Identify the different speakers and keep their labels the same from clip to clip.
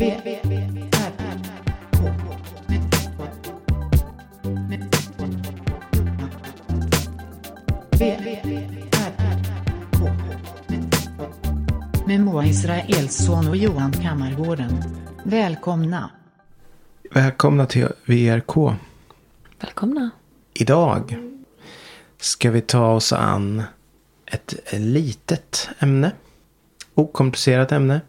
Speaker 1: Med Moa Israelsson och Johan Kammargården. Välkomna.
Speaker 2: Välkomna till VRK.
Speaker 3: Välkomna.
Speaker 2: Idag ska vi ta oss an ett litet ämne. Okomplicerat ämne.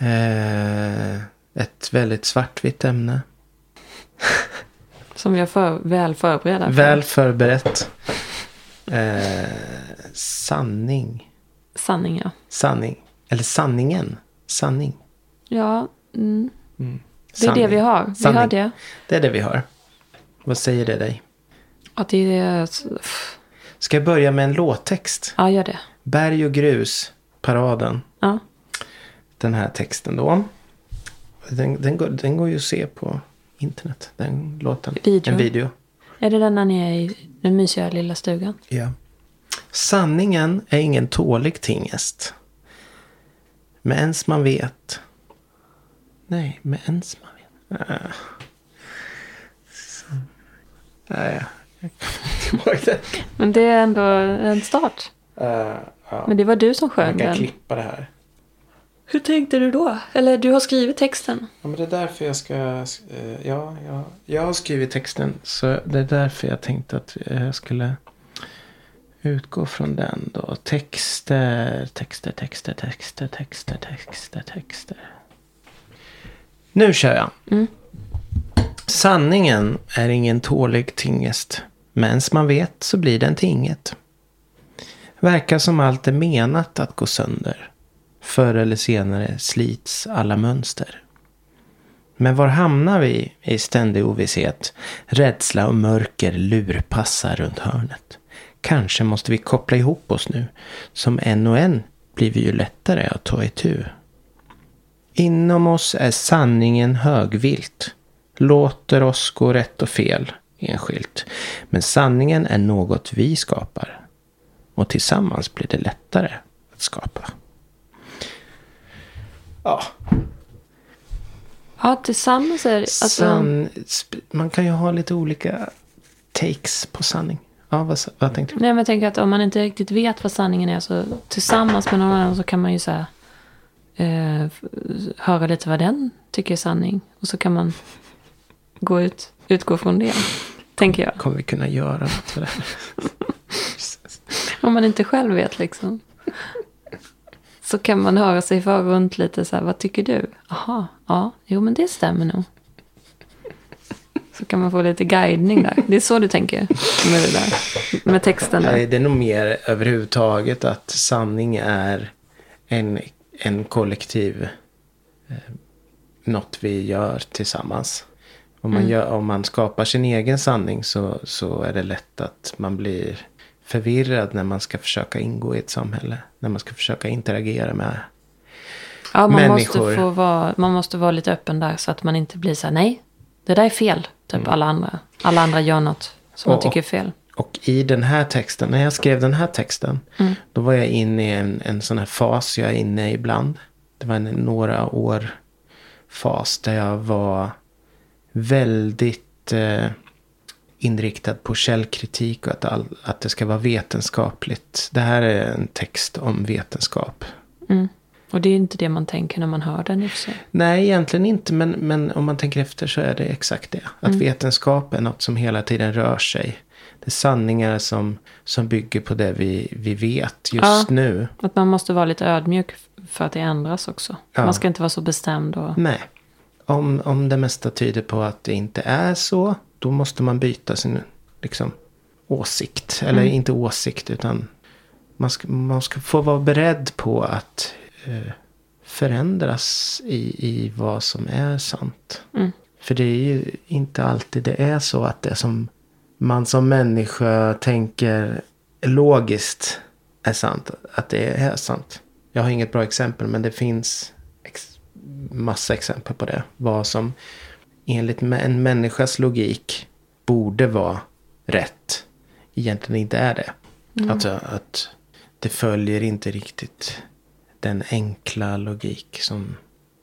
Speaker 2: Eh, ett väldigt svartvitt ämne.
Speaker 3: Som vi är för, väl förberedda för.
Speaker 2: Väl förberett. Eh, sanning.
Speaker 3: Sanning, ja.
Speaker 2: Sanning. Eller sanningen. Sanning.
Speaker 3: Ja, mm. det är
Speaker 2: Sanning.
Speaker 3: det vi har. Vi
Speaker 2: Sanning.
Speaker 3: har det.
Speaker 2: Det är det vi har. Vad säger det dig?
Speaker 3: Att det är...
Speaker 2: Ska jag börja med en låttext?
Speaker 3: Ja, gör det.
Speaker 2: Berg och grus, paraden.
Speaker 3: Ja.
Speaker 2: Den här texten då. Den, den, går, den går ju att se på internet. Den låten.
Speaker 3: Video.
Speaker 2: En video.
Speaker 3: Är det den när ni är i den mysiga lilla stugan?
Speaker 2: Ja. Sanningen är ingen tålig tingest. Men ens man vet. Nej, men ens man vet. Äh. Nej, jag kommer inte ihåg det.
Speaker 3: Men det är ändå en start.
Speaker 2: Äh, ja.
Speaker 3: Men det var du som
Speaker 2: Man
Speaker 3: sjöng
Speaker 2: kan
Speaker 3: den.
Speaker 2: klippa det här.
Speaker 3: Hur tänkte du då? Eller du har skrivit texten.
Speaker 2: Ja, men det är därför jag ska... eh, Ja, ja, jag har skrivit texten. Så det är därför jag tänkte att jag skulle utgå från den då. Texter, texter, texter, texter, texter, texter, texter. Nu kör jag.
Speaker 3: Mm.
Speaker 2: Sanningen är ingen tålig tingest. Men man vet så blir den till inget. Verkar som allt är menat att gå sönder. Förr eller senare slits alla mönster. Men var hamnar vi i ständig ovisshet? Rädsla och mörker lurpassar runt hörnet. Kanske måste vi koppla ihop oss nu. Som en och en blir vi ju lättare att ta itu. Inom oss är sanningen högvilt. Låter oss gå rätt och fel enskilt. Men sanningen är något vi skapar. Och tillsammans blir det lättare att skapa. Ja,
Speaker 3: Ja, tillsammans är alltså,
Speaker 2: Sann, sp- man kan ju ha lite olika takes på sanning. Ja, vad, vad tänkte du?
Speaker 3: Nej, men jag tänker att om man inte riktigt vet vad sanningen är så tillsammans med någon annan så kan man ju så här, eh, höra lite vad den tycker är sanning. Och så kan man gå ut, utgå från det, tänker jag.
Speaker 2: Kommer vi kunna göra något för det?
Speaker 3: Om man inte själv vet liksom. Så kan man höra sig för runt lite så här, vad tycker du? Jaha, ja, jo men det stämmer nog. Så kan man få lite guidning där. Det är så du tänker med det där. Med texten där.
Speaker 2: det är nog mer överhuvudtaget att sanning är en, en kollektiv, eh, något vi gör tillsammans. Om man, gör, om man skapar sin egen sanning så, så är det lätt att man blir förvirrad när man ska försöka ingå i ett samhälle. När man ska försöka interagera med
Speaker 3: Ja, man
Speaker 2: människor.
Speaker 3: måste, få vara, man måste vara lite öppen där så att man inte blir så här, nej, det där är fel. Typ alla andra. Alla andra gör något som man
Speaker 2: Och-
Speaker 3: tycker är fel.
Speaker 2: Och i den här texten, när jag skrev den här texten, då var jag inne i en, en sån här fas jag är inne i ibland. Det var en några år fas där jag var väldigt eh, inriktad på källkritik och att, all, att det ska vara vetenskapligt. Det här är en text om vetenskap.
Speaker 3: Och det är inte det man tänker när man hör den i och för sig.
Speaker 2: Nej, egentligen inte. Men, men om man tänker efter så är det exakt det. Att vetenskap är något som hela tiden rör sig. Det är sanningar som, som bygger på det vi, vi vet just
Speaker 3: Ja.
Speaker 2: nu.
Speaker 3: Att man måste vara lite ödmjuk för att det ändras också.
Speaker 2: Ja.
Speaker 3: Man ska inte vara så bestämd och...
Speaker 2: Nej. Om, om det mesta tyder på att det inte är så. Då måste man byta sin liksom, åsikt. Eller inte åsikt utan man ska, man ska få vara beredd på att eh, förändras i, i vad som är sant.
Speaker 3: Mm.
Speaker 2: För det är ju inte alltid det är så att det som man som människa tänker logiskt är sant. Att det är sant. Jag har inget bra exempel men det finns ex- massa exempel på det. Vad som enligt en människas logik borde vara rätt. Egentligen inte är det. Alltså att det följer inte riktigt den enkla logik som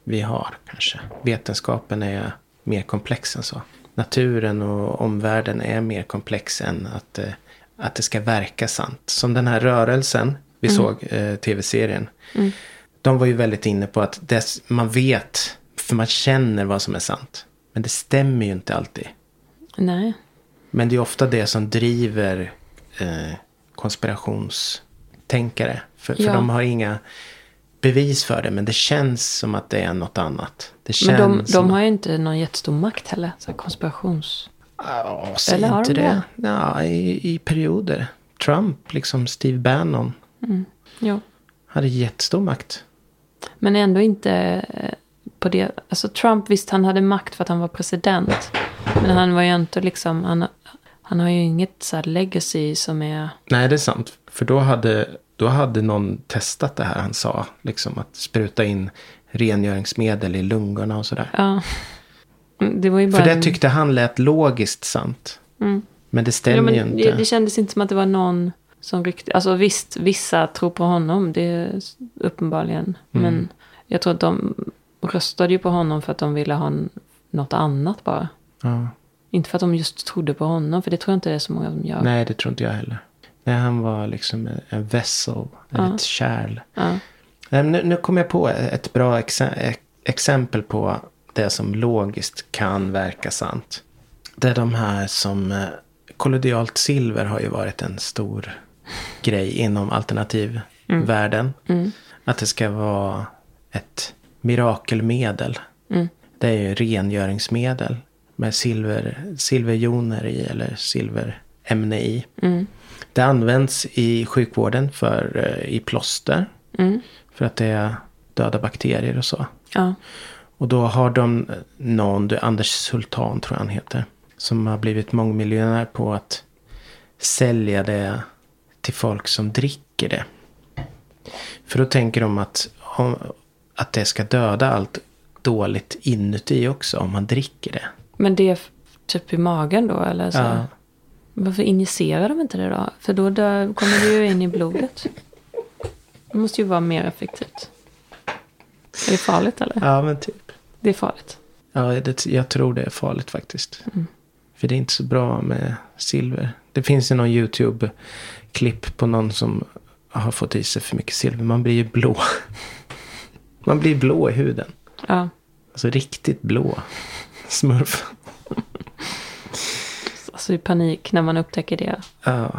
Speaker 2: vi har kanske. Vetenskapen är mer komplex än så. Naturen och omvärlden är mer komplex än att, eh, att det ska verka sant. Som den här rörelsen vi såg, eh, tv-serien. De var ju väldigt inne på att dess, man vet, för man känner vad som är sant. Men det stämmer ju inte alltid.
Speaker 3: Nej.
Speaker 2: Men det är ofta det som driver eh, konspirationstänkare. För, för
Speaker 3: Ja.
Speaker 2: de har inga bevis för det. Men det känns som att det är något annat. Det känns
Speaker 3: Men de, de har ju inte någon jättestor makt heller. Så konspirations...
Speaker 2: Ja, säg
Speaker 3: Eller har
Speaker 2: inte
Speaker 3: de
Speaker 2: det. Ja, i, i perioder. Trump, liksom Steve Bannon,
Speaker 3: Ja.
Speaker 2: hade jättestor makt.
Speaker 3: Men ändå inte eh, på det. Alltså Trump, visst han hade makt för att han var president. Men han var ju inte liksom, han, han har ju inget så legacy som är...
Speaker 2: Nej, det är sant. För då hade, då hade någon testat det här han sa. Liksom att spruta in rengöringsmedel i lungorna och sådär.
Speaker 3: Ja. Mm, Det var ju bara...
Speaker 2: För det tyckte han lät logiskt sant.
Speaker 3: Mm.
Speaker 2: Men det
Speaker 3: Ja,
Speaker 2: stämmer
Speaker 3: men
Speaker 2: ju
Speaker 3: det,
Speaker 2: inte.
Speaker 3: det kändes inte som att det var någon som ryckte... Alltså visst, vissa tror på honom. Det är uppenbarligen.
Speaker 2: Mm.
Speaker 3: Men jag tror att de röstade ju på honom för att de ville ha något annat bara.
Speaker 2: Ja.
Speaker 3: Inte för att de just trodde på honom. För det tror jag inte det är så många som gör.
Speaker 2: Nej, det tror inte jag heller. Nej, han var liksom en, vessel.
Speaker 3: Ja.
Speaker 2: Ett kärl.
Speaker 3: Ja.
Speaker 2: Men Nu, nu kommer jag på ett bra exe- exempel på det som logiskt kan verka sant. Det är de här som... eh, Kollodialt silver har ju varit en stor grej inom alternativvärlden.
Speaker 3: Mm.
Speaker 2: Att det ska vara ett mirakelmedel.
Speaker 3: Mm.
Speaker 2: Det är ju rengöringsmedel med silver, silverjoner i eller silverämne i.
Speaker 3: Mm.
Speaker 2: Det används i sjukvården för, eh, i plåster.
Speaker 3: Mm.
Speaker 2: För att det är döda bakterier och så.
Speaker 3: Ja.
Speaker 2: Och då har de någon, du, Anders Sultan tror jag han heter. Som har blivit mångmiljonär på att sälja det till folk som dricker det. För då tänker de att, om, att det ska döda allt dåligt inuti också om man dricker det.
Speaker 3: Men det är typ i magen då eller så?
Speaker 2: Ja.
Speaker 3: Varför injicerar de inte det då? För då dö- kommer det ju in i blodet. Det måste ju vara mer effektivt. Är det farligt eller?
Speaker 2: Ja men typ.
Speaker 3: Det är farligt.
Speaker 2: Ja, det, jag tror det är farligt faktiskt. För det är inte så bra med silver. Det finns ju någon YouTube-klipp på någon som har fått i sig för mycket silver. Man blir ju blå. Man blir blå i huden.
Speaker 3: Ja.
Speaker 2: Alltså riktigt blå. Smurf.
Speaker 3: Alltså i panik när man upptäcker det.
Speaker 2: Ja.
Speaker 3: Men,
Speaker 2: Men,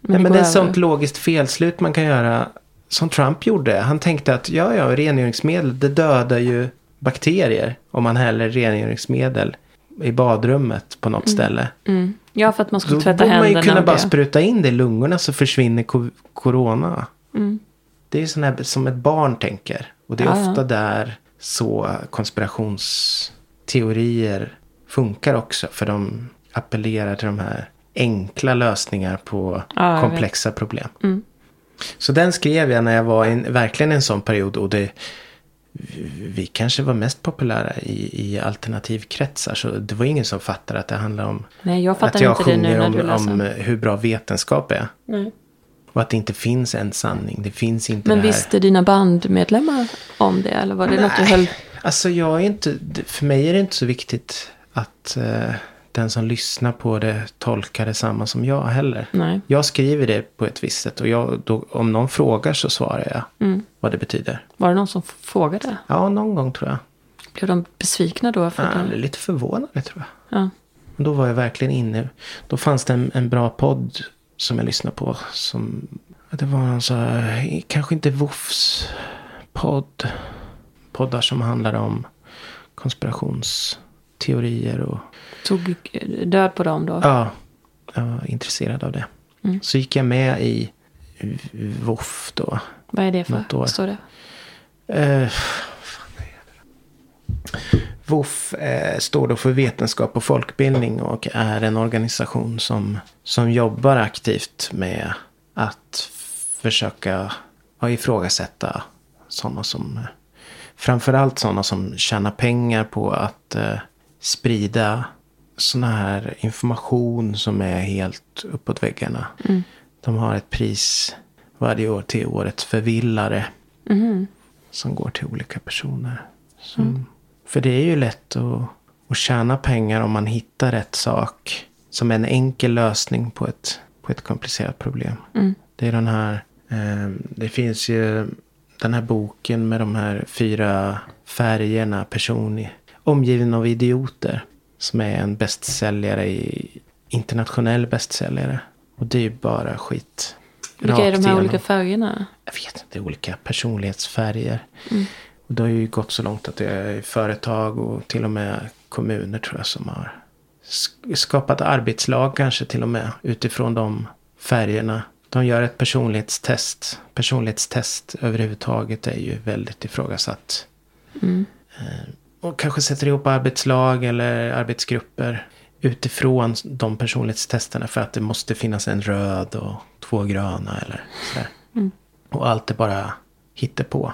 Speaker 3: det
Speaker 2: Nej, men det är ett sånt logiskt felslut man kan göra. Som Trump gjorde. Han tänkte att ja, ja, rengöringsmedel det dödar ju bakterier. Om man häller rengöringsmedel i badrummet på något ställe.
Speaker 3: Mm. Ja, för att man skulle
Speaker 2: Då
Speaker 3: tvätta
Speaker 2: borde man
Speaker 3: händerna.
Speaker 2: ju kunna bara
Speaker 3: det.
Speaker 2: spruta in det i lungorna så försvinner co- corona.
Speaker 3: Mm.
Speaker 2: Det är ju sån här som ett barn tänker. Och det är
Speaker 3: Ja, ja.
Speaker 2: ofta där så konspirationsteorier funkar också. För de appellerar till de här enkla lösningar på
Speaker 3: Ja, jag
Speaker 2: komplexa problem.
Speaker 3: Mm.
Speaker 2: Så den skrev jag när jag var i en, verkligen en sån period. Och det, vi kanske var mest populära i, i alternativkretsar. Så det var ingen som fattade att det handlar om
Speaker 3: Nej, jag
Speaker 2: att jag
Speaker 3: inte
Speaker 2: sjunger om, om hur bra vetenskap är.
Speaker 3: Nej.
Speaker 2: Och att det inte finns en sanning. Det finns inte
Speaker 3: Men
Speaker 2: det här.
Speaker 3: visste dina bandmedlemmar om det? Eller var det något du
Speaker 2: Nej.
Speaker 3: höll...
Speaker 2: Alltså jag är inte, för mig är det inte så viktigt att eh, den som lyssnar på det tolkar det samma som jag heller.
Speaker 3: Nej.
Speaker 2: Jag skriver det på ett visst sätt och jag, då, om någon frågar så svarar jag
Speaker 3: Mm.
Speaker 2: vad det betyder.
Speaker 3: Var det någon som frågade?
Speaker 2: Ja, någon gång tror jag.
Speaker 3: Blev de besvikna då? För
Speaker 2: Ja,
Speaker 3: att de...
Speaker 2: lite förvånade tror jag.
Speaker 3: ja.
Speaker 2: Då var jag verkligen inne. Då fanns det en, en bra podd som jag lyssnade på. Som, det var någon så här, kanske inte Woofs podd. Poddar som handlar om konspirationsteorier och
Speaker 3: Tog död på dem då?
Speaker 2: ja, jag var intresserad av det.
Speaker 3: Mm.
Speaker 2: Så gick jag med i Woof då.
Speaker 3: Vad är det för?
Speaker 2: Något år.
Speaker 3: Vad står det?
Speaker 2: Eh, fan är det? WOF eh, står då för vetenskap och folkbildning och är en organisation som, som jobbar aktivt med att försöka ja, ifrågasätta sådana som framförallt sådana som tjänar pengar på att eh, sprida sådana här information som är helt uppåt väggarna. De har ett pris varje år till årets förvillare
Speaker 3: Mhm.
Speaker 2: som går till olika personer. Som, För det är ju lätt att, att tjäna pengar om man hittar rätt sak. Som en enkel lösning på ett, på ett komplicerat problem.
Speaker 3: Mm.
Speaker 2: Det är den här, eh, det finns ju den här boken med de här fyra färgerna, person omgiven av idioter. Som är en bästsäljare i, internationell bästsäljare. Och det är ju bara skit.
Speaker 3: Vilka är de här
Speaker 2: igenom.
Speaker 3: olika färgerna?
Speaker 2: Jag vet inte, olika personlighetsfärger.
Speaker 3: Mm.
Speaker 2: Och det har ju gått så långt att det är företag och till och med kommuner tror jag som har sk- skapat arbetslag kanske till och med utifrån de färgerna. De gör ett personlighetstest. Personlighetstest överhuvudtaget är ju väldigt ifrågasatt.
Speaker 3: Mm.
Speaker 2: Och kanske sätter ihop arbetslag eller arbetsgrupper utifrån de personlighetstesterna för att det måste finnas en röd och två gröna eller sådär.
Speaker 3: Mm.
Speaker 2: Och allt är bara hittepå.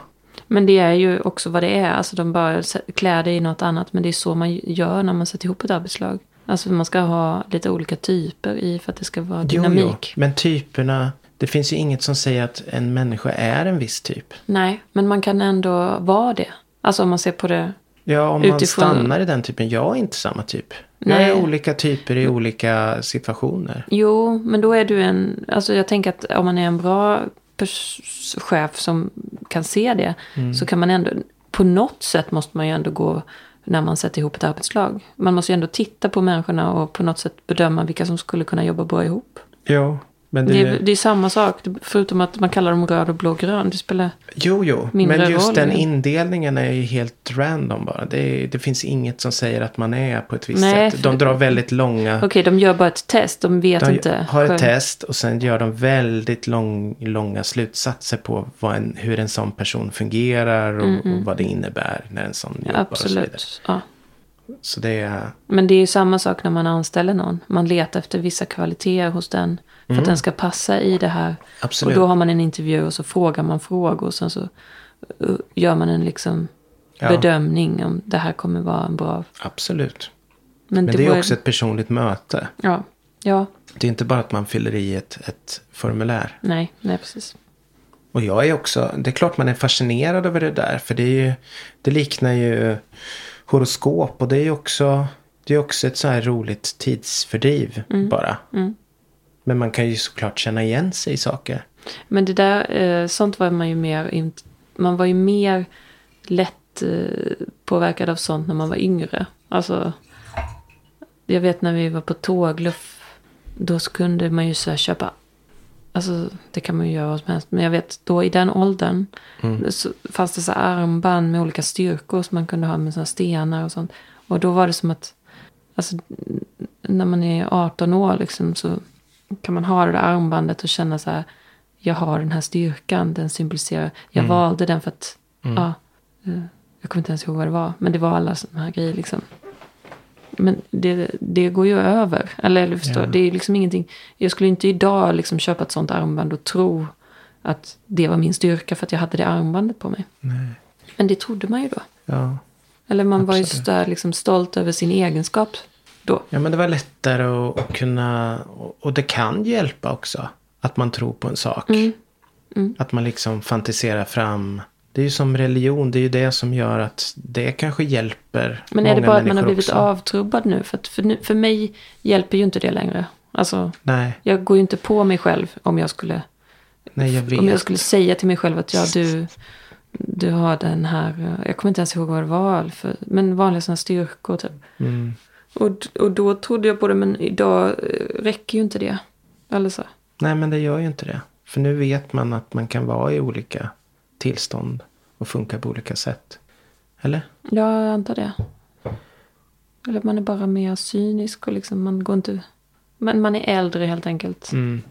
Speaker 3: Men det är ju också vad det är. Alltså de bara klär det i något annat. Men det är så man gör när man sätter ihop ett arbetslag. Alltså man ska ha lite olika typer i för att det ska vara
Speaker 2: Jo,
Speaker 3: dynamik.
Speaker 2: jo, men typerna. Det finns ju inget som säger att en människa är en viss typ.
Speaker 3: Nej, men man kan ändå vara det. Alltså om man ser på det.
Speaker 2: Ja, om man
Speaker 3: Utifrån-
Speaker 2: stannar i den typen. Jag är inte samma typ. Jag
Speaker 3: Nej.
Speaker 2: är olika typer i olika situationer.
Speaker 3: Jo, men då är du en... Alltså jag tänker att om man är en bra chef som kan se det.
Speaker 2: Mm.
Speaker 3: Så kan man ändå... På något sätt måste man ju ändå gå när man sätter ihop ett arbetslag. Man måste ju ändå titta på människorna och på något sätt bedöma vilka som skulle kunna jobba bra ihop.
Speaker 2: Jo, men det,
Speaker 3: Det är, det är samma sak, förutom att man kallar dem röd och blå och grön. Det spelar...
Speaker 2: Jo, jo. Men just
Speaker 3: roll.
Speaker 2: den indelningen är ju helt random bara. Det, det finns inget som säger att man är på ett visst
Speaker 3: Nej,
Speaker 2: sätt. De drar väldigt långa...
Speaker 3: Okej, de gör bara ett test. De vet
Speaker 2: De
Speaker 3: inte.
Speaker 2: har ett
Speaker 3: själv.
Speaker 2: test och sen gör de väldigt lång, långa slutsatser på en, hur en sån person fungerar och, och vad det innebär när en sån jobbar och så vidare.
Speaker 3: Mm, Absolut. Ja.
Speaker 2: Så det är...
Speaker 3: Men det är ju samma sak när man anställer någon. Man letar efter vissa kvaliteter hos den. För att den ska passa i det här.
Speaker 2: Mm. Absolut.
Speaker 3: Och då har man en intervju och så frågar man frågor. Och sen så uh, gör man en liksom
Speaker 2: Ja.
Speaker 3: bedömning om det här kommer vara en bra...
Speaker 2: Absolut.
Speaker 3: Men,
Speaker 2: Men det
Speaker 3: var-
Speaker 2: är också ett personligt möte.
Speaker 3: Ja, ja,
Speaker 2: Det är inte bara att man fyller i ett, ett formulär.
Speaker 3: nej, nej precis.
Speaker 2: Och jag är också, det är klart man är fascinerad över det där. För det är ju, det liknar ju horoskop. Och det är ju också, det är också ett så här roligt tidsfördriv bara.
Speaker 3: Mm.
Speaker 2: Men man kan ju såklart känna igen sig i saker.
Speaker 3: Men det där, eh, sånt var man ju mer... Man var ju mer lätt eh, påverkad av sånt när man var yngre. Alltså, jag vet när vi var på tågluff. Då kunde man ju så köpa... Alltså, det kan man ju göra vad som helst. Men jag vet, då i den åldern. Så fanns det så armband med olika styrkor som man kunde ha med såna stenar och sånt. Och då var det som att... Alltså, när man är 18 år liksom så kan man ha det där armbandet och känna så här. Jag har den här styrkan, den symboliserar. Jag valde den för att, ja. eh, Jag kommer inte ens ihåg vad det var. Men det var alla sådana här grejer liksom. Men det, det går ju över. Eller du förstår,
Speaker 2: Ja.
Speaker 3: det är liksom ingenting. Jag skulle inte idag liksom köpa ett sånt armband och tro att det var min styrka för att jag hade det armbandet på mig.
Speaker 2: Nej.
Speaker 3: Men det trodde man ju då.
Speaker 2: Ja.
Speaker 3: Eller man var ju
Speaker 2: Absolut.
Speaker 3: så där liksom stolt över sin egenskap då.
Speaker 2: ja, men det var lättare att, att kunna, och, det kan hjälpa också. Att man tror på en sak.
Speaker 3: Mm.
Speaker 2: Att man liksom fantiserar fram. Det är ju som religion, det är ju det som gör att det kanske hjälper
Speaker 3: Men är det bara att man har blivit
Speaker 2: också.
Speaker 3: avtrubbad nu? För, för, nu, för mig hjälper ju inte det längre. Alltså,
Speaker 2: Nej,
Speaker 3: jag går ju inte på mig själv om jag skulle,
Speaker 2: nej jag
Speaker 3: om jag skulle säga till mig själv att ja, du, du har den här, jag kommer inte ens ihåg vad det var, för, men vanliga sådana styrkor typ.
Speaker 2: Mm.
Speaker 3: Och, och då trodde jag på det, men idag eh, räcker ju inte det. Eller så.
Speaker 2: Nej, men det gör ju inte det. För nu vet man att man kan vara i olika tillstånd och funka på olika sätt. Eller?
Speaker 3: Ja, jag antar det. Eller man är bara mer cynisk och liksom man går inte... Men man är äldre helt enkelt.
Speaker 2: Mm.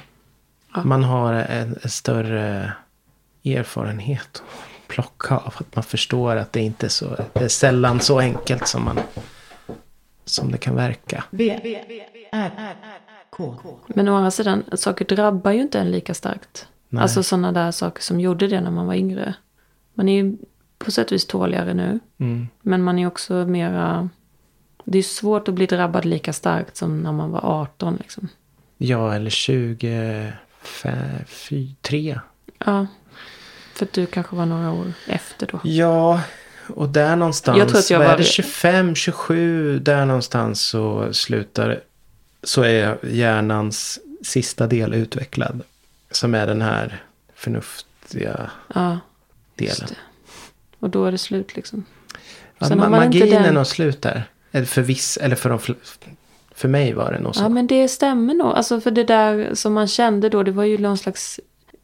Speaker 3: Ja.
Speaker 2: Man har en, en större erfarenhet att plocka av. Att man förstår att det inte är så, det är sällan så enkelt som man som det kan verka.
Speaker 1: V, R, K.
Speaker 3: Men å andra sidan, saker drabbar ju inte en lika starkt.
Speaker 2: Nej.
Speaker 3: Alltså sådana där saker som gjorde det när man var yngre. Man är ju på sätt och vis tåligare nu.
Speaker 2: Mm.
Speaker 3: Men man är också mera... Det är svårt att bli drabbad lika starkt som när man var 18 liksom.
Speaker 2: Ja, eller 23.
Speaker 3: Ja. För att du kanske var några år efter då.
Speaker 2: Ja, Och där någonstans,
Speaker 3: Jag tror att jag
Speaker 2: vad är
Speaker 3: var-
Speaker 2: det 25, 27, där någonstans så slutar, så är hjärnans sista del utvecklad. Som är den här förnuftiga
Speaker 3: Ja,
Speaker 2: delen.
Speaker 3: det. Och då är det slut liksom.
Speaker 2: Ja,
Speaker 3: Sen
Speaker 2: ma-
Speaker 3: man inte
Speaker 2: magin är
Speaker 3: den-
Speaker 2: nog slut där. Eller för viss, eller för de För mig var det nog så.
Speaker 3: Ja, men det stämmer nog. Alltså för det där som man kände då, det var ju någon slags...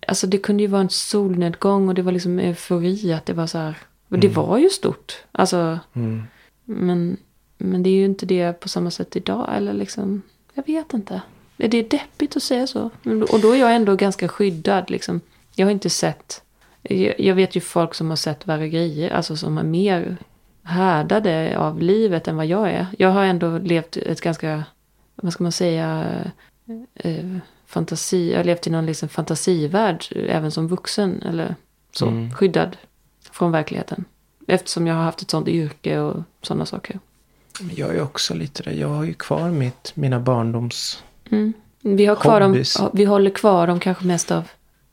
Speaker 3: Alltså det kunde ju vara en solnedgång och det var liksom eufori att det var så här... Och det var ju stort. Alltså,
Speaker 2: Mm.
Speaker 3: men, men det är ju inte det på samma sätt idag. Eller liksom, jag vet inte. Är det deppigt att säga så? Och då är jag ändå ganska skyddad liksom. Jag har inte sett... Jag, jag vet ju folk som har sett värre grejer. Alltså som är mer härdade av livet än vad jag är. Jag har ändå levt ett ganska, vad ska man säga, eh, fantasi. Jag har levt i någon liksom fantasivärld även som vuxen. Eller så,
Speaker 2: Mm.
Speaker 3: skyddad från verkligheten. Eftersom jag har haft ett sånt yrke och sådana saker.
Speaker 2: Jag är också lite där. Jag har ju kvar mitt, mina barndoms...
Speaker 3: Mm. Vi, har kvar dem, vi håller kvar dem kanske mest av...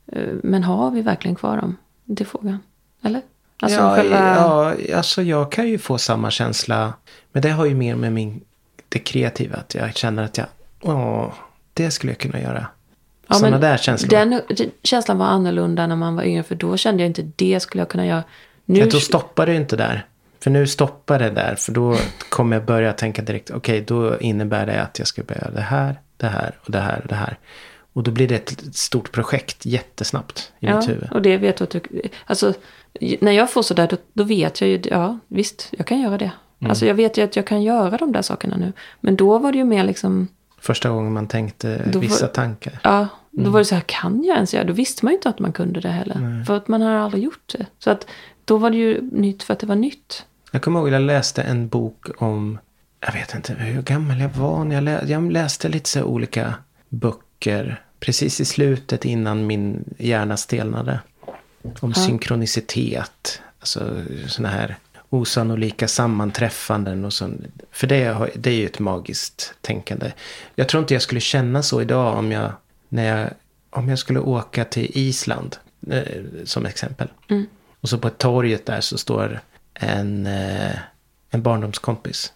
Speaker 3: eh, Men har vi verkligen kvar dem? Det är frågan. Eller? Alltså
Speaker 2: ja,
Speaker 3: själva...
Speaker 2: ja, alltså jag kan ju få samma känsla. Men det har ju mer med min, det kreativa. Att jag känner att jag, åh, det skulle jag kunna göra.
Speaker 3: Ja,
Speaker 2: Sådana där känslor.
Speaker 3: Den känslan var annorlunda när man var yngre. För då kände jag inte det skulle jag kunna göra. Nu,
Speaker 2: Ja, då stoppar det inte där. För nu stoppar det där. För då kommer jag börja tänka direkt. Okej, då innebär det att jag ska börja det här, det här och det här och det här. Och då blir det ett stort projekt jättesnabbt i
Speaker 3: ja,
Speaker 2: mitt huvud.
Speaker 3: och det vet du att du... Alltså, när jag får sådär, då, då vet jag ju... Ja, visst, jag kan göra det.
Speaker 2: Mm.
Speaker 3: Alltså jag vet ju att jag kan göra de där sakerna nu. Men då var det ju mer liksom...
Speaker 2: Första gången man tänkte
Speaker 3: Då var-
Speaker 2: vissa tankar.
Speaker 3: Ja, då
Speaker 2: Mm.
Speaker 3: var det så här, kan jag ens göra? Då visste man ju inte att man kunde det heller. För att man har aldrig gjort det. Så att då var det ju nytt för att det var nytt.
Speaker 2: Jag kommer ihåg att jag läste en bok om, jag vet inte hur gammal jag var när jag läste, jag läste lite så olika böcker precis i slutet innan min hjärna stelnade. Om synkronicitet, alltså sådana här osannolika sammanträffanden och sånt. För det, det är ju ett magiskt tänkande. Jag tror inte jag skulle känna så idag om jag, när jag, om jag skulle åka till Island, eh, som exempel. Och så på torget där så står en, eh, en barndomskompis.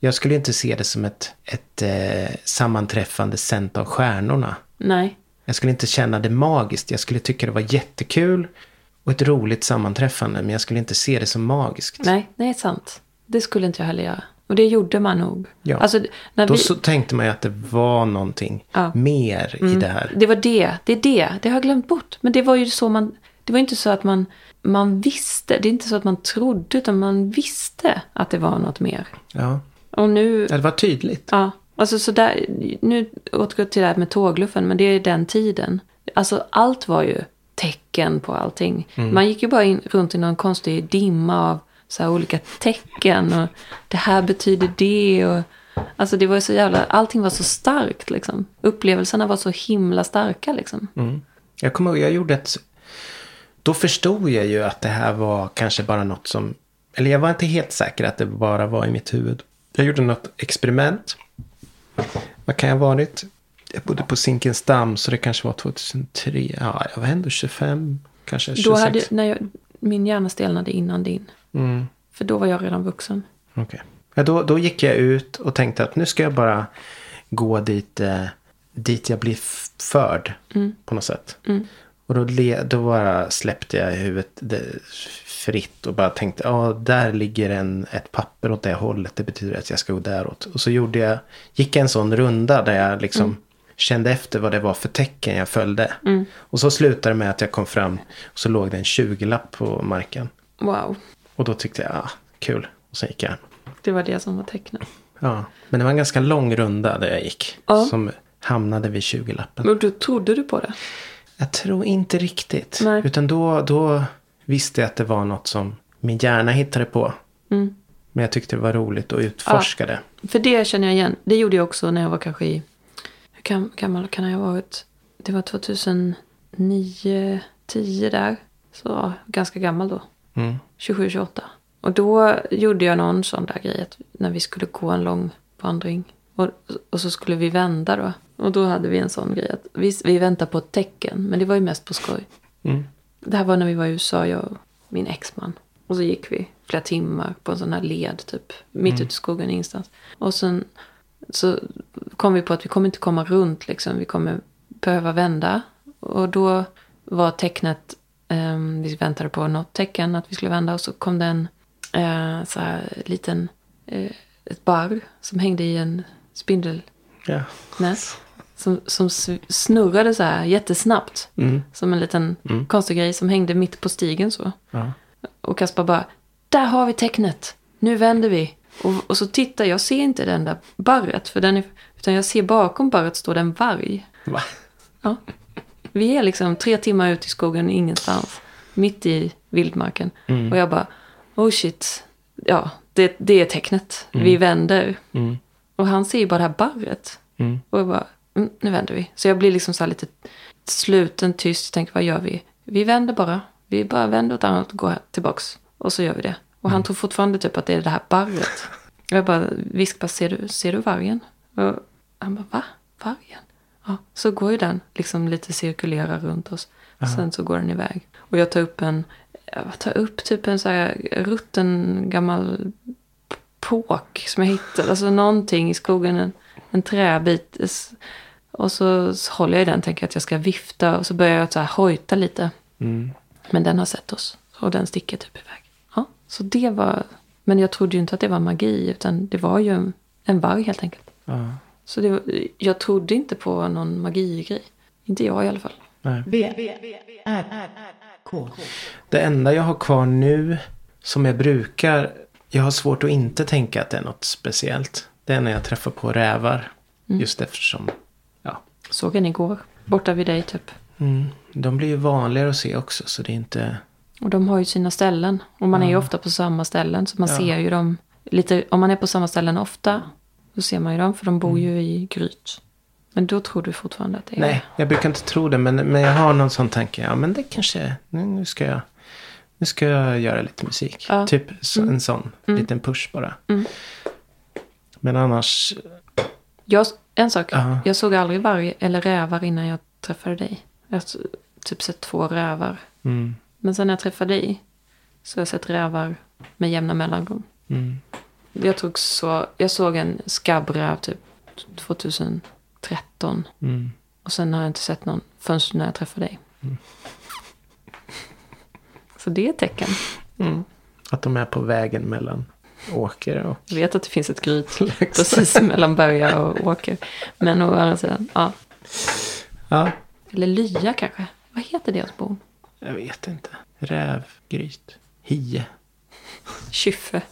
Speaker 2: Jag skulle inte se det som ett, ett eh, sammanträffande sänt av stjärnorna.
Speaker 3: Nej.
Speaker 2: Jag skulle inte känna det magiskt. Jag skulle tycka det var jättekul och ett roligt sammanträffande. Men jag skulle inte se det som magiskt.
Speaker 3: Nej, det är sant. Det skulle inte jag heller göra. Och det gjorde man nog.
Speaker 2: Ja.
Speaker 3: Alltså, när
Speaker 2: Då
Speaker 3: vi,
Speaker 2: så tänkte man ju att det var någonting
Speaker 3: Ja. Mm.
Speaker 2: mer i det här.
Speaker 3: Det var det. Det är det. Det har jag glömt bort. Men det var ju så man... Det var inte så att man, man visste. Det är inte så att man trodde. Utan man visste att det var något mer.
Speaker 2: Ja,
Speaker 3: Och nu...
Speaker 2: det var tydligt.
Speaker 3: Ja, alltså så där, nu återgår jag till det här med tågluffen, men det är den tiden. Alltså allt var ju tecken på allting. Man gick ju bara in, runt i någon konstig dimma av så här olika tecken och det här betyder det och alltså det var ju så jävla, allting var så starkt liksom. Upplevelserna var så himla starka liksom.
Speaker 2: Mm. Jag kommer jag gjorde ett... Då förstod jag ju att det här var kanske bara något som... Eller jag var inte helt säker att det bara var i mitt huvud. Jag gjorde något experiment. Vad kan jag ha varit? Jag bodde på Zinkensdamm så det kanske var 2003. Ja, jag var ändå 25, kanske 26.
Speaker 3: Då hade, när jag, min hjärna stelnade innan din.
Speaker 2: Mm,
Speaker 3: För då var jag redan vuxen.
Speaker 2: okej. Ja, då, då gick jag ut och tänkte att nu ska jag bara gå dit, eh, dit jag blir förd på något sätt. Och då, le, då bara släppte jag huvudet det, fritt och bara tänkte, ja där ligger en, ett papper åt det hållet, det betyder att jag ska gå däråt. Och så gjorde jag, gick jag en sån runda där jag liksom kände efter vad det var för tecken jag följde. Och så slutade det med att jag kom fram och så låg det en 20-lapp på marken.
Speaker 3: Wow,
Speaker 2: Och då tyckte jag, ah, kul. Och sen gick jag.
Speaker 3: det var det som var tecknet.
Speaker 2: Ja, men det var en ganska lång runda där jag gick.
Speaker 3: Ja.
Speaker 2: Som hamnade vid 20-lappen.
Speaker 3: Men då trodde du på det?
Speaker 2: Jag tror inte riktigt.
Speaker 3: Nej.
Speaker 2: Utan då, då visste jag att det var något som min hjärna hittade på.
Speaker 3: Mm.
Speaker 2: Men jag tyckte det var roligt att utforska det.
Speaker 3: För det känner jag igen. Det gjorde jag också när jag var kanske i... Hur gam- gammal kan jag ha varit? Det var 2009, 10 där. Så ganska gammal då.
Speaker 2: Mm.
Speaker 3: 27, 28. Och då gjorde jag någon sån där grej. Att när vi skulle gå en lång vandring. Och, och så skulle vi vända då. Och då hade vi en sån grej. Att vi, vi väntar på ett tecken. Men det var ju mest på skoj.
Speaker 2: Mm.
Speaker 3: Det här var när vi var i USA, jag och min exman. Och så gick vi flera timmar på en sån här led typ. Mitt ute i skogen ingenstans. Och sen så kom vi på att vi kommer inte komma runt liksom. Vi kommer behöva vända. Och då var tecknet, ehm, vi väntade på något tecken att vi skulle vända. Och så kom det en eh, så här liten, eh, ett barr som hängde i en spindel
Speaker 2: Ja.
Speaker 3: nät. Som, som snurrade så här jättesnabbt.
Speaker 2: Mm.
Speaker 3: Som en liten konstig grej som hängde mitt på stigen så.
Speaker 2: Ja.
Speaker 3: Och Kaspar bara, där har vi tecknet. Nu vänder vi. Och, och så tittar jag, ser inte den där barret. För den är, utan jag ser bakom barret står det en varg.
Speaker 2: Va?
Speaker 3: Ja. Vi är liksom tre timmar ut i skogen ingenstans. Mitt i vildmarken. Och jag bara, oh shit. Ja, det, det är tecknet. Vi vänder.
Speaker 2: Mm.
Speaker 3: Och han ser ju bara det här barret.
Speaker 2: Mm.
Speaker 3: Och jag bara, mm, nu vänder vi. Så jag blir liksom så här lite sluten, tyst. Tänker, vad gör vi? Vi vänder bara. Vi bara vänder åt annat och går tillbaks. Och så gör vi det. Och han tror fortfarande typ att det är det här barret. Och jag bara viskar, ser du, ser du vargen? Och han bara, va? Vargen? Ja, så går ju den liksom lite cirkulerar runt oss. Sen så går den iväg. Och jag tar upp en, jag tar upp typ en så här rutten gammal påk som jag hittade. Alltså någonting i skogen, en, en träbit. Och så, håller jag i den, tänker att jag ska vifta och så börjar jag så här hojta lite.
Speaker 2: Mm.
Speaker 3: Men den har sett oss och den sticker typ iväg. Ja, så det var, men jag trodde ju inte att det var magi utan det var ju en, en varg helt enkelt.
Speaker 2: Ja.
Speaker 3: Så det jag trodde inte på någon magigrej. Inte jag i alla fall.
Speaker 2: Nej.
Speaker 1: V, R, K.
Speaker 2: Det enda jag har kvar nu som jag brukar. Jag har svårt att inte tänka att det är något speciellt. Det är när jag träffar på rävar. Just eftersom. Ja.
Speaker 3: Såg en igår, borta vid dig typ.
Speaker 2: Mm, de blir ju vanligare att se också. Så det är inte.
Speaker 3: Och de har ju sina ställen. Och man är ju ofta på samma ställen. Så man
Speaker 2: Ja.
Speaker 3: ser ju dem lite. Om man är på samma ställen ofta. Då ser man ju dem. För de bor ju i Gryt. Men då tror du fortfarande att det är...
Speaker 2: Mm. Nej, jag brukar inte tro det. Men, men jag har någon sån tanke. Ja, men det kanske. Nu, nu ska jag. Nu ska jag göra lite musik.
Speaker 3: Ja.
Speaker 2: Typ så, en sån liten push bara.
Speaker 3: Mm.
Speaker 2: Men annars.
Speaker 3: Jag, en sak.
Speaker 2: Ja.
Speaker 3: Jag såg aldrig varg eller rävar innan jag träffade dig. Jag har typ sett två rävar.
Speaker 2: Mm,
Speaker 3: Men sen när jag träffade dig. Så har jag sett rävar med jämna mellanrum.
Speaker 2: Mm,
Speaker 3: Jag, tog så, jag såg en skabbräv typ 2013.
Speaker 2: mm.
Speaker 3: Och sen har jag inte sett någon förrän när jag träffade dig. Så det är ett tecken.
Speaker 2: Att de är på vägen mellan åker och.
Speaker 3: Jag vet att det finns ett gryt precis mellan Berga och Åker. Men å andra sidan, ja.
Speaker 2: Ja,
Speaker 3: Eller lya kanske. Vad heter deras bon?
Speaker 2: jag vet inte. Rävgryt. Hie.
Speaker 3: Kyffe.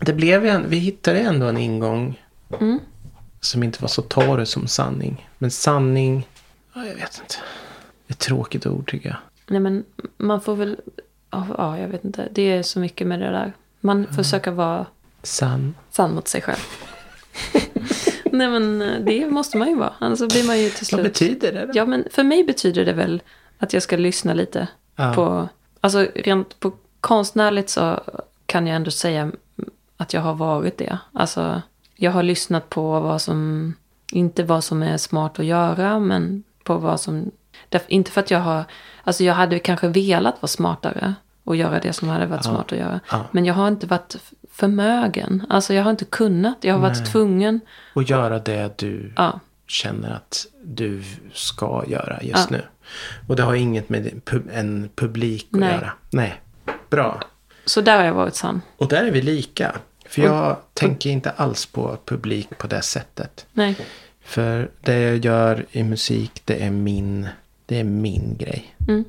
Speaker 2: Det blev en, vi hittade ändå en ingång.
Speaker 3: Mm.
Speaker 2: Som inte var så torr som sanning. Men sanning. Ja, jag vet inte. Ett tråkigt ord tycker jag.
Speaker 3: Nej men man får väl, ja ja, jag vet inte. Det är så mycket med det där. Man försöker vara
Speaker 2: Sann.
Speaker 3: sann mot sig själv. Nej men eh, det måste man ju vara. Annars så blir man ju till
Speaker 2: Vad
Speaker 3: slut.
Speaker 2: betyder det då?
Speaker 3: Ja men för mig betyder det väl att jag ska lyssna lite
Speaker 2: Ja.
Speaker 3: på, alltså rent på konstnärligt så kan jag ändå säga att jag har varit det. Alltså jag har lyssnat på vad som, inte vad som är smart att göra men på vad som, inte för att jag har, alltså jag hade kanske velat vara smartare och göra det som hade varit
Speaker 2: Ja.
Speaker 3: smart att göra.
Speaker 2: Ja.
Speaker 3: Men jag har inte varit förmögen, alltså jag har inte kunnat, jag har varit
Speaker 2: Nej.
Speaker 3: tvungen.
Speaker 2: Och göra det du
Speaker 3: Ja,
Speaker 2: känner att du ska göra just nu. Och det har inget med en publik att
Speaker 3: Nej.
Speaker 2: göra. Nej. Bra.
Speaker 3: så där har jag varit sann.
Speaker 2: Och där är vi lika. För jag tänker inte alls på publik på det sättet.
Speaker 3: Nej.
Speaker 2: För det jag gör i musik, det är min, det är min grej.
Speaker 3: Mm.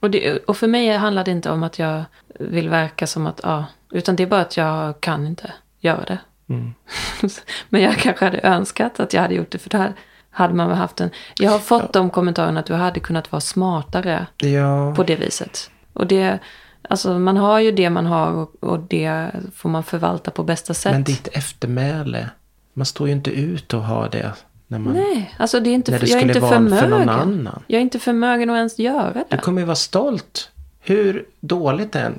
Speaker 3: Och, det, och för mig handlar det inte om att jag vill verka som att, ja, utan det är bara att jag kan inte göra det.
Speaker 2: Mm.
Speaker 3: Men jag kanske hade önskat att jag hade gjort det, för där hade man väl haft en... Jag har fått de kommentarerna att du hade kunnat vara smartare
Speaker 2: Ja,
Speaker 3: på det viset. Och det, alltså man har ju det man har och, och det får man förvalta på bästa sätt.
Speaker 2: men ditt eftermäle. Man står ju inte ut och har det när man...
Speaker 3: Nej, alltså det är inte,
Speaker 2: det
Speaker 3: jag är inte
Speaker 2: vara för
Speaker 3: förmögen.
Speaker 2: någon annan.
Speaker 3: Jag är inte förmögen att ens göra
Speaker 2: Du
Speaker 3: det.
Speaker 2: kommer ju vara stolt. Hur dåligt det än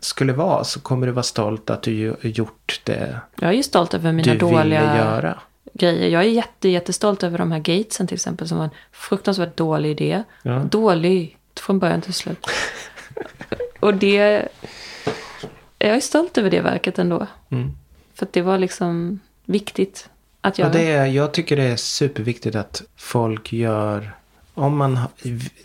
Speaker 2: skulle vara så kommer du vara stolt att du gjort det
Speaker 3: Jag är ju stolt över mina
Speaker 2: du
Speaker 3: dåliga...
Speaker 2: göra.
Speaker 3: grejer. Jag är jätte, jättestolt över de här gatesen till exempel som var en fruktansvärt dålig idé.
Speaker 2: Ja.
Speaker 3: Dålig från början till slut. Och det, jag är stolt över det verket ändå.
Speaker 2: Mm.
Speaker 3: För att det var liksom viktigt att göra.
Speaker 2: Och det är, jag tycker det är superviktigt att folk gör, om man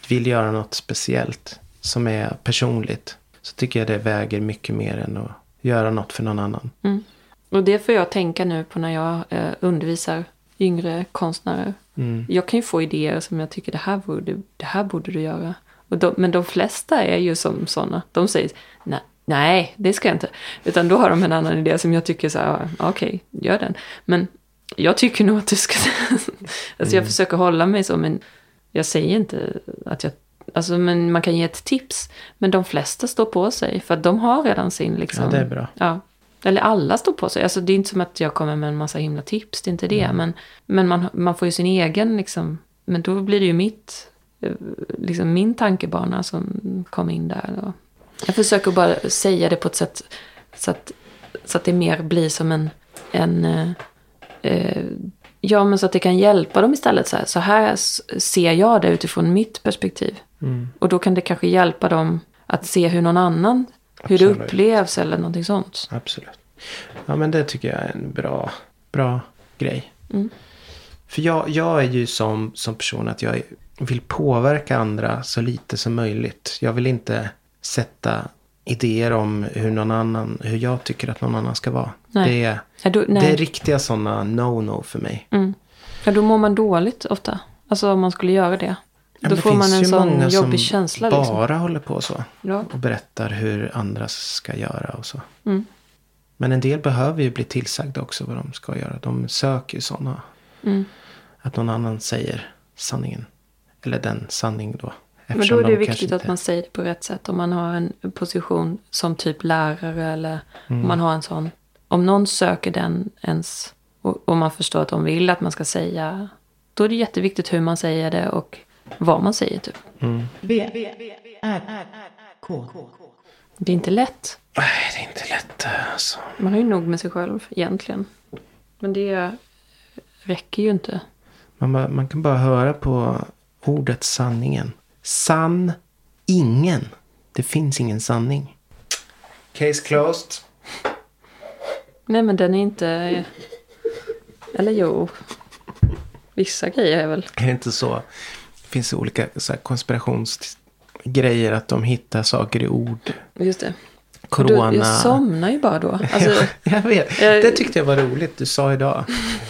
Speaker 2: vill göra något speciellt som är personligt. Så tycker jag det väger mycket mer än att göra något för någon annan.
Speaker 3: Mm. Och det får jag tänka nu på när jag eh, undervisar yngre konstnärer.
Speaker 2: Mm.
Speaker 3: Jag kan ju få idéer som jag tycker det här borde, det här borde du göra. De, men de flesta är ju som sådana. De säger nej, nej, det ska jag inte. Utan då har de en annan idé som jag tycker så här, "Ja, okej, gör den. Men jag tycker nog att du ska... alltså jag försöker hålla mig så, men jag säger inte att jag... Alltså men man kan ge ett tips. Men de flesta står på sig, för att de har redan sin liksom...
Speaker 2: Ja, det är bra.
Speaker 3: Ja. Eller alla står på sig. Alltså det är inte som att jag kommer med en massa himla tips, det är inte det.
Speaker 2: Mm.
Speaker 3: Men, men man, man får ju sin egen liksom. Men då blir det ju mitt, liksom min tankebana som kom in där. Jag försöker bara säga det på ett sätt så att, så att det mer blir som en, en eh, eh, ja men så att det kan hjälpa dem istället. Så här, så här ser jag det utifrån mitt perspektiv.
Speaker 2: Mm.
Speaker 3: Och då kan det kanske hjälpa dem att se hur någon annan, hur det
Speaker 2: Absolut.
Speaker 3: upplevs eller någonting sånt.
Speaker 2: Absolut. Ja men det tycker jag är en bra, bra grej.
Speaker 3: Mm.
Speaker 2: För jag, jag är ju som, som person att jag vill påverka andra så lite som möjligt. Jag vill inte sätta idéer om hur någon annan, hur jag tycker att någon annan ska vara.
Speaker 3: Nej.
Speaker 2: Det är,
Speaker 3: Ja, då,
Speaker 2: det är riktiga sådana no-no för mig.
Speaker 3: Mm. Ja, då mår man dåligt ofta. Alltså om man skulle göra det.
Speaker 2: Ja,
Speaker 3: då
Speaker 2: det
Speaker 3: får man
Speaker 2: finns
Speaker 3: en sån jobbig känsla.
Speaker 2: bara
Speaker 3: Liksom.
Speaker 2: håller på så.
Speaker 3: Ja.
Speaker 2: Och berättar hur andra ska göra och så.
Speaker 3: Mm.
Speaker 2: Men en del behöver ju bli tillsagda också vad de ska göra. De söker ju sådana.
Speaker 3: Mm.
Speaker 2: Att någon annan säger sanningen. Eller den sanning då.
Speaker 3: Men då är det
Speaker 2: de
Speaker 3: viktigt
Speaker 2: kanske
Speaker 3: att
Speaker 2: inte-
Speaker 3: man säger det på rätt sätt. Om man har en position som typ lärare eller
Speaker 2: Mm.
Speaker 3: om man har en sån. Om någon söker den ens och, och man förstår att de vill att man ska säga. Då är det jätteviktigt hur man säger det och vad man säger typ.
Speaker 2: Mm.
Speaker 1: V, R, K.
Speaker 3: Det är inte lätt.
Speaker 2: Nej, det är inte lätt alltså.
Speaker 3: Man har ju nog med sig själv egentligen. Men det räcker ju inte.
Speaker 2: Man, bara, man kan bara höra på ordet sanningen. Sann ingen. Det finns ingen sanning. Case closed.
Speaker 3: Nej men den är inte... Eller jo. Vissa grejer är väl...
Speaker 2: Är det inte så? Det finns olika så här, konspirationsgrejer att de hittar saker i ord.
Speaker 3: Just det.
Speaker 2: Corona.
Speaker 3: Då, jag somnar ju bara då. Alltså,
Speaker 2: jag vet.
Speaker 3: jag-
Speaker 2: Det tyckte jag var roligt du sa idag.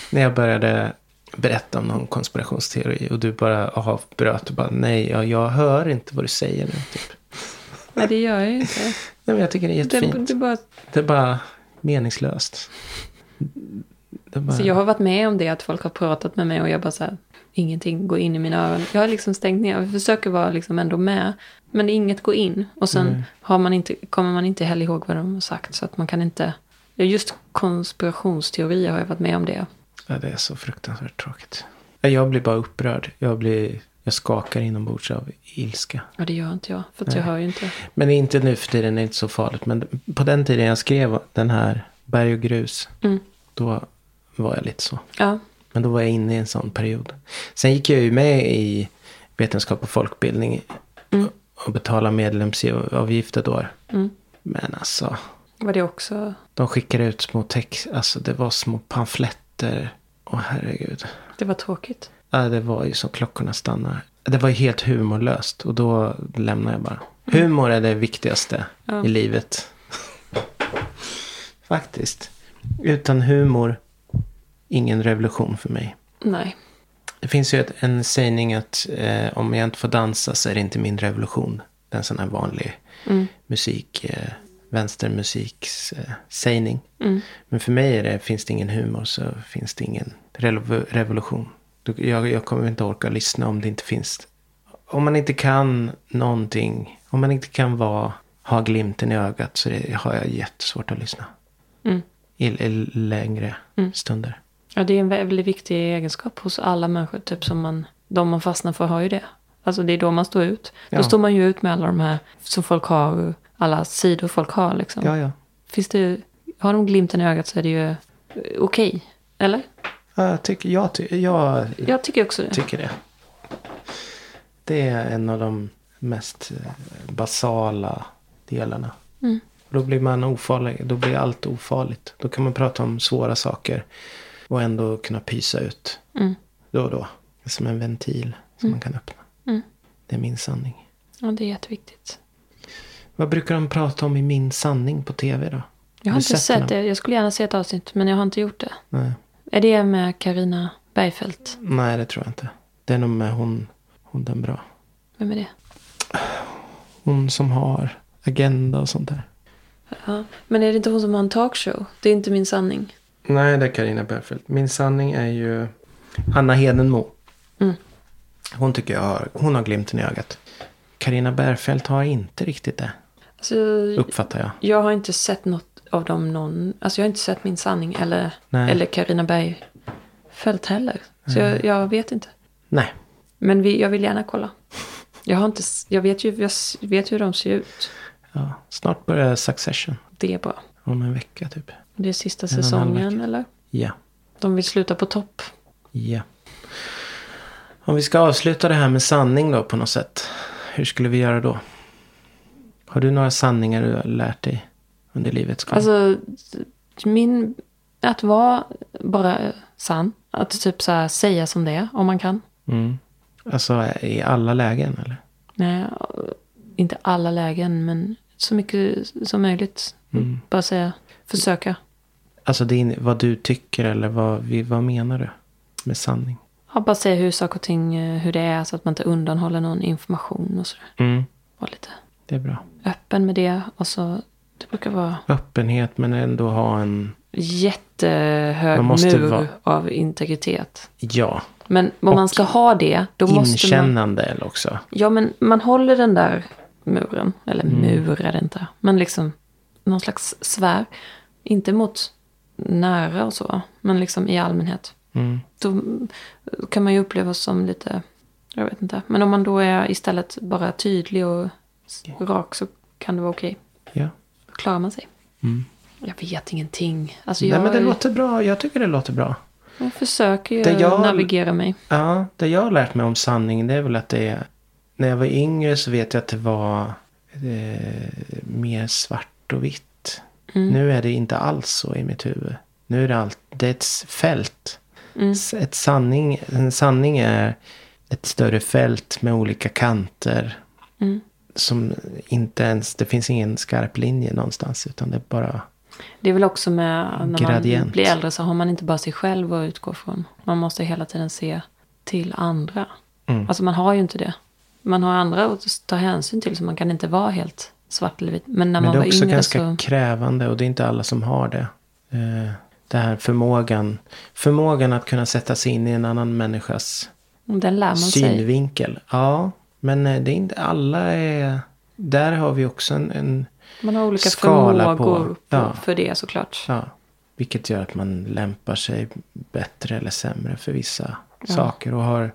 Speaker 2: när jag började berätta om någon konspirationsteori. Och du bara avbröt och bara nej, jag, jag hör inte vad du säger nu. Typ.
Speaker 3: nej det gör jag ju inte.
Speaker 2: Nej, men jag tycker det är
Speaker 3: Det,
Speaker 2: jättefint.
Speaker 3: det är bara,
Speaker 2: Det är bara meningslöst. Det bara...
Speaker 3: så jag har varit med om det att folk har pratat med mig och jag bara så här, ingenting går in i mina öron. Jag har liksom stängt ner. Jag försöker vara liksom ändå med. Men inget går in. Och sen
Speaker 2: Nej.
Speaker 3: har man inte, kommer man inte heller ihåg vad de har sagt. Så att man kan inte... Just konspirationsteorier har jag varit med om det.
Speaker 2: Ja, det är så fruktansvärt tråkigt. Ja, Jag blir bara upprörd. Jag, blir, jag skakar inombords av ilska.
Speaker 3: Ja, det gör inte jag. För jag hör ju inte.
Speaker 2: Men inte nu för tiden, det är inte så farligt. Men på den tiden jag skrev den här Berg och grus.
Speaker 3: Mm.
Speaker 2: Då var jag lite så.
Speaker 3: Ja.
Speaker 2: Men då var jag inne i en sån period. Sen gick jag ju med i vetenskap och folkbildning.
Speaker 3: Mm.
Speaker 2: Och betalade medlemsavgift ett år.
Speaker 3: Mm.
Speaker 2: Men alltså.
Speaker 3: Var det också...
Speaker 2: De skickade ut små text. Alltså det var små pamfletter. Åh herregud.
Speaker 3: Det var tråkigt.
Speaker 2: Ja, det var ju som klockorna stannar. Det var ju helt humorlöst. Och då lämnade jag bara. Humor är det viktigaste
Speaker 3: Ja.
Speaker 2: i livet. Faktiskt. Utan humor, ingen revolution för mig.
Speaker 3: Nej.
Speaker 2: Det finns ju ett, en sägning att eh, om jag inte får dansa så är det inte min revolution. Det är en sån här vanlig
Speaker 3: Mm.
Speaker 2: musik, eh, vänstermusiks eh.
Speaker 3: Mm.
Speaker 2: Men för mig är det, finns det ingen humor så finns det ingen revo- revolution. Jag, jag kommer inte orka lyssna om det inte finns. Om man inte kan någonting, om man inte kan vara, ha glimten i ögat så det, har jag jättesvårt att lyssna.
Speaker 3: Mm.
Speaker 2: I, i längre
Speaker 3: Mm.
Speaker 2: stunder.
Speaker 3: Ja, det är en väldigt viktig egenskap hos alla människor. Typ som man, de man fastnar för har ju det. Alltså det är då man står ut.
Speaker 2: Ja.
Speaker 3: Då står man ju ut med alla de här som folk har. Alla sidor folk har liksom.
Speaker 2: Ja, ja.
Speaker 3: Finns det, har de glimten i ögat så är det ju eh, okej. Eller?
Speaker 2: ja jag, tycker, jag, ty, jag
Speaker 3: Jag tycker också det.
Speaker 2: tycker det. Det är en av de mest eh, basala delarna.
Speaker 3: Mm.
Speaker 2: Då blir man ofarlig. Då blir allt ofarligt. Då kan man prata om svåra saker. Och ändå kunna pysa ut.
Speaker 3: Mm.
Speaker 2: Då och då. Som en ventil som man kan öppna.
Speaker 3: Mm.
Speaker 2: Det är min sanning.
Speaker 3: Ja, det är jätteviktigt.
Speaker 2: Vad brukar de prata om i Min sanning på tv då?
Speaker 3: Jag
Speaker 2: du
Speaker 3: har inte
Speaker 2: sett
Speaker 3: det. Jag skulle gärna se ett avsnitt, men jag har inte gjort det.
Speaker 2: Nej.
Speaker 3: Är det med Karina Bergfeldt?
Speaker 2: Nej, det tror jag inte. Det är nog med hon, hon den bra.
Speaker 3: Vem är det?
Speaker 2: Hon som har agenda och sånt där.
Speaker 3: Ja. Men är det inte hon som har en talkshow? Det är inte min sanning.
Speaker 2: Nej, det är Carina Bergfeldt. Min sanning är ju Anna Hedenmo.
Speaker 3: Mm.
Speaker 2: Hon tycker jag har, hon har glimten i ögat. Carina Bergfeldt har inte riktigt det,
Speaker 3: Alltså,
Speaker 2: uppfattar jag.
Speaker 3: jag har inte sett något av dem någon... Alltså jag har inte sett min sanning eller,
Speaker 2: Nej.
Speaker 3: eller Carina Bergfeldt heller. Så jag, jag vet inte.
Speaker 2: Nej,
Speaker 3: Men vi, jag vill gärna kolla. Jag, har inte, jag, vet ju, jag vet hur de ser ut.
Speaker 2: ja, snart börjar Succession.
Speaker 3: Det är bra.
Speaker 2: Om en vecka typ.
Speaker 3: Det är sista
Speaker 2: En
Speaker 3: säsongen eller?
Speaker 2: Ja,
Speaker 3: De vill sluta på topp.
Speaker 2: ja. Om vi ska avsluta det här med sanning då på något sätt. Hur skulle vi göra då? Har du några sanningar du har lärt dig under livets gång?
Speaker 3: Alltså, min... Att vara bara sann. Att typ så här säga som det är, om man kan.
Speaker 2: Mm. Alltså i alla lägen eller?
Speaker 3: Nej, inte alla lägen, men så mycket som möjligt.
Speaker 2: Mm.
Speaker 3: Bara säga, försöka.
Speaker 2: Alltså din, vad du tycker eller vad, vad menar du med sanning?
Speaker 3: Ja, bara säga hur saker och ting, eh, hur det är, så att man inte undanhåller någon information och sådär.
Speaker 2: Mm.
Speaker 3: Var lite
Speaker 2: Det är bra.
Speaker 3: öppen med det. Och så, det brukar vara
Speaker 2: Öppenhet men ändå ha en,
Speaker 3: jättehög mur
Speaker 2: vara-
Speaker 3: av integritet.
Speaker 2: ja,
Speaker 3: Men om man ska ha det, då måste man...
Speaker 2: inkännande också.
Speaker 3: Ja, men man håller den där muren. Eller
Speaker 2: Mm.
Speaker 3: mur är det inte. Men liksom någon slags svär. Inte mot nära och så. Men liksom i allmänhet.
Speaker 2: Mm.
Speaker 3: Då kan man ju upplevas som lite... Jag vet inte. Men om man då är istället bara tydlig och rak så kan det vara okej.
Speaker 2: Ja.
Speaker 3: Då klarar man sig.
Speaker 2: Mm.
Speaker 3: Jag vet ingenting. Alltså
Speaker 2: Nej
Speaker 3: jag,
Speaker 2: men det låter bra. Jag tycker det låter bra.
Speaker 3: jag försöker ju
Speaker 2: Det jag-
Speaker 3: navigera mig.
Speaker 2: Ja, det jag har lärt mig om sanning det är väl att det är... När jag var yngre så vet jag att det var eh, mer svart och vitt.
Speaker 3: Mm.
Speaker 2: Nu är det inte alls så i mitt huvud. Nu är det allt, det är ett fält.
Speaker 3: Mm.
Speaker 2: Ett sanning, en sanning är ett större fält med olika kanter.
Speaker 3: Mm.
Speaker 2: Som inte ens, det finns ingen skarp linje någonstans. Utan det är bara,
Speaker 3: Det är väl också med när man
Speaker 2: Gradient.
Speaker 3: blir äldre så har man inte bara sig själv att utgå från. Man måste hela tiden se till andra.
Speaker 2: Mm.
Speaker 3: Alltså man har ju inte det. Man har andra att ta hänsyn till så man kan inte vara helt svart eller vit. Men när
Speaker 2: men
Speaker 3: man
Speaker 2: det är
Speaker 3: var
Speaker 2: också
Speaker 3: yngre
Speaker 2: ganska
Speaker 3: så...
Speaker 2: krävande och det är inte alla som har det. Eh, Det här förmågan, förmågan att kunna sätta sig in i en annan människas
Speaker 3: Den lär man sig.
Speaker 2: synvinkel. Ja, men eh, det är inte alla är... Där har vi också en, en
Speaker 3: Man har olika
Speaker 2: skala
Speaker 3: förmågor
Speaker 2: på-
Speaker 3: på,
Speaker 2: ja.
Speaker 3: för det såklart.
Speaker 2: ja, vilket gör att man lämpar sig bättre eller sämre för vissa
Speaker 3: Ja.
Speaker 2: saker. Och har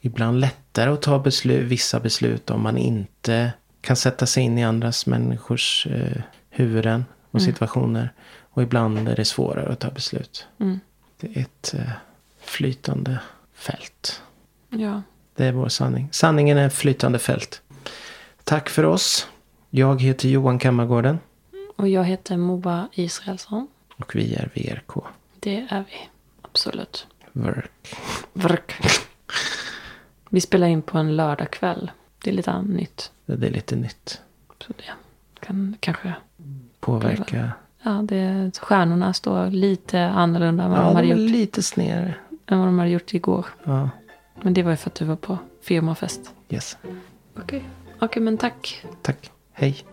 Speaker 2: ibland lättare att ta beslut, vissa beslut om man inte kan sätta sig in i andras människors eh, huvuden och
Speaker 3: Mm.
Speaker 2: situationer. Och ibland är det svårare att ta beslut.
Speaker 3: Mm.
Speaker 2: Det är ett eh, flytande fält.
Speaker 3: Ja.
Speaker 2: Det är vår sanning. Sanningen är ett flytande fält. Tack för oss. Jag heter Johan Kammargården.
Speaker 3: Och jag heter Moa Israelsson.
Speaker 2: Och vi är VRK.
Speaker 3: Det är vi. Absolut.
Speaker 2: Work.
Speaker 3: Vrk. Vi spelar in på en lördagkväll. Det är lite nytt.
Speaker 2: Det är lite nytt.
Speaker 3: Så det kan kanske...
Speaker 2: Påverka.
Speaker 3: Ja, det, stjärnorna står lite annorlunda än vad,
Speaker 2: Ja,
Speaker 3: de hade gjort,
Speaker 2: lite snedare.
Speaker 3: än vad de hade gjort igår.
Speaker 2: Ja,
Speaker 3: Men det var ju för att du var på firmafest.
Speaker 2: yes.
Speaker 3: Okej. Okej, men tack.
Speaker 2: Tack. Hej.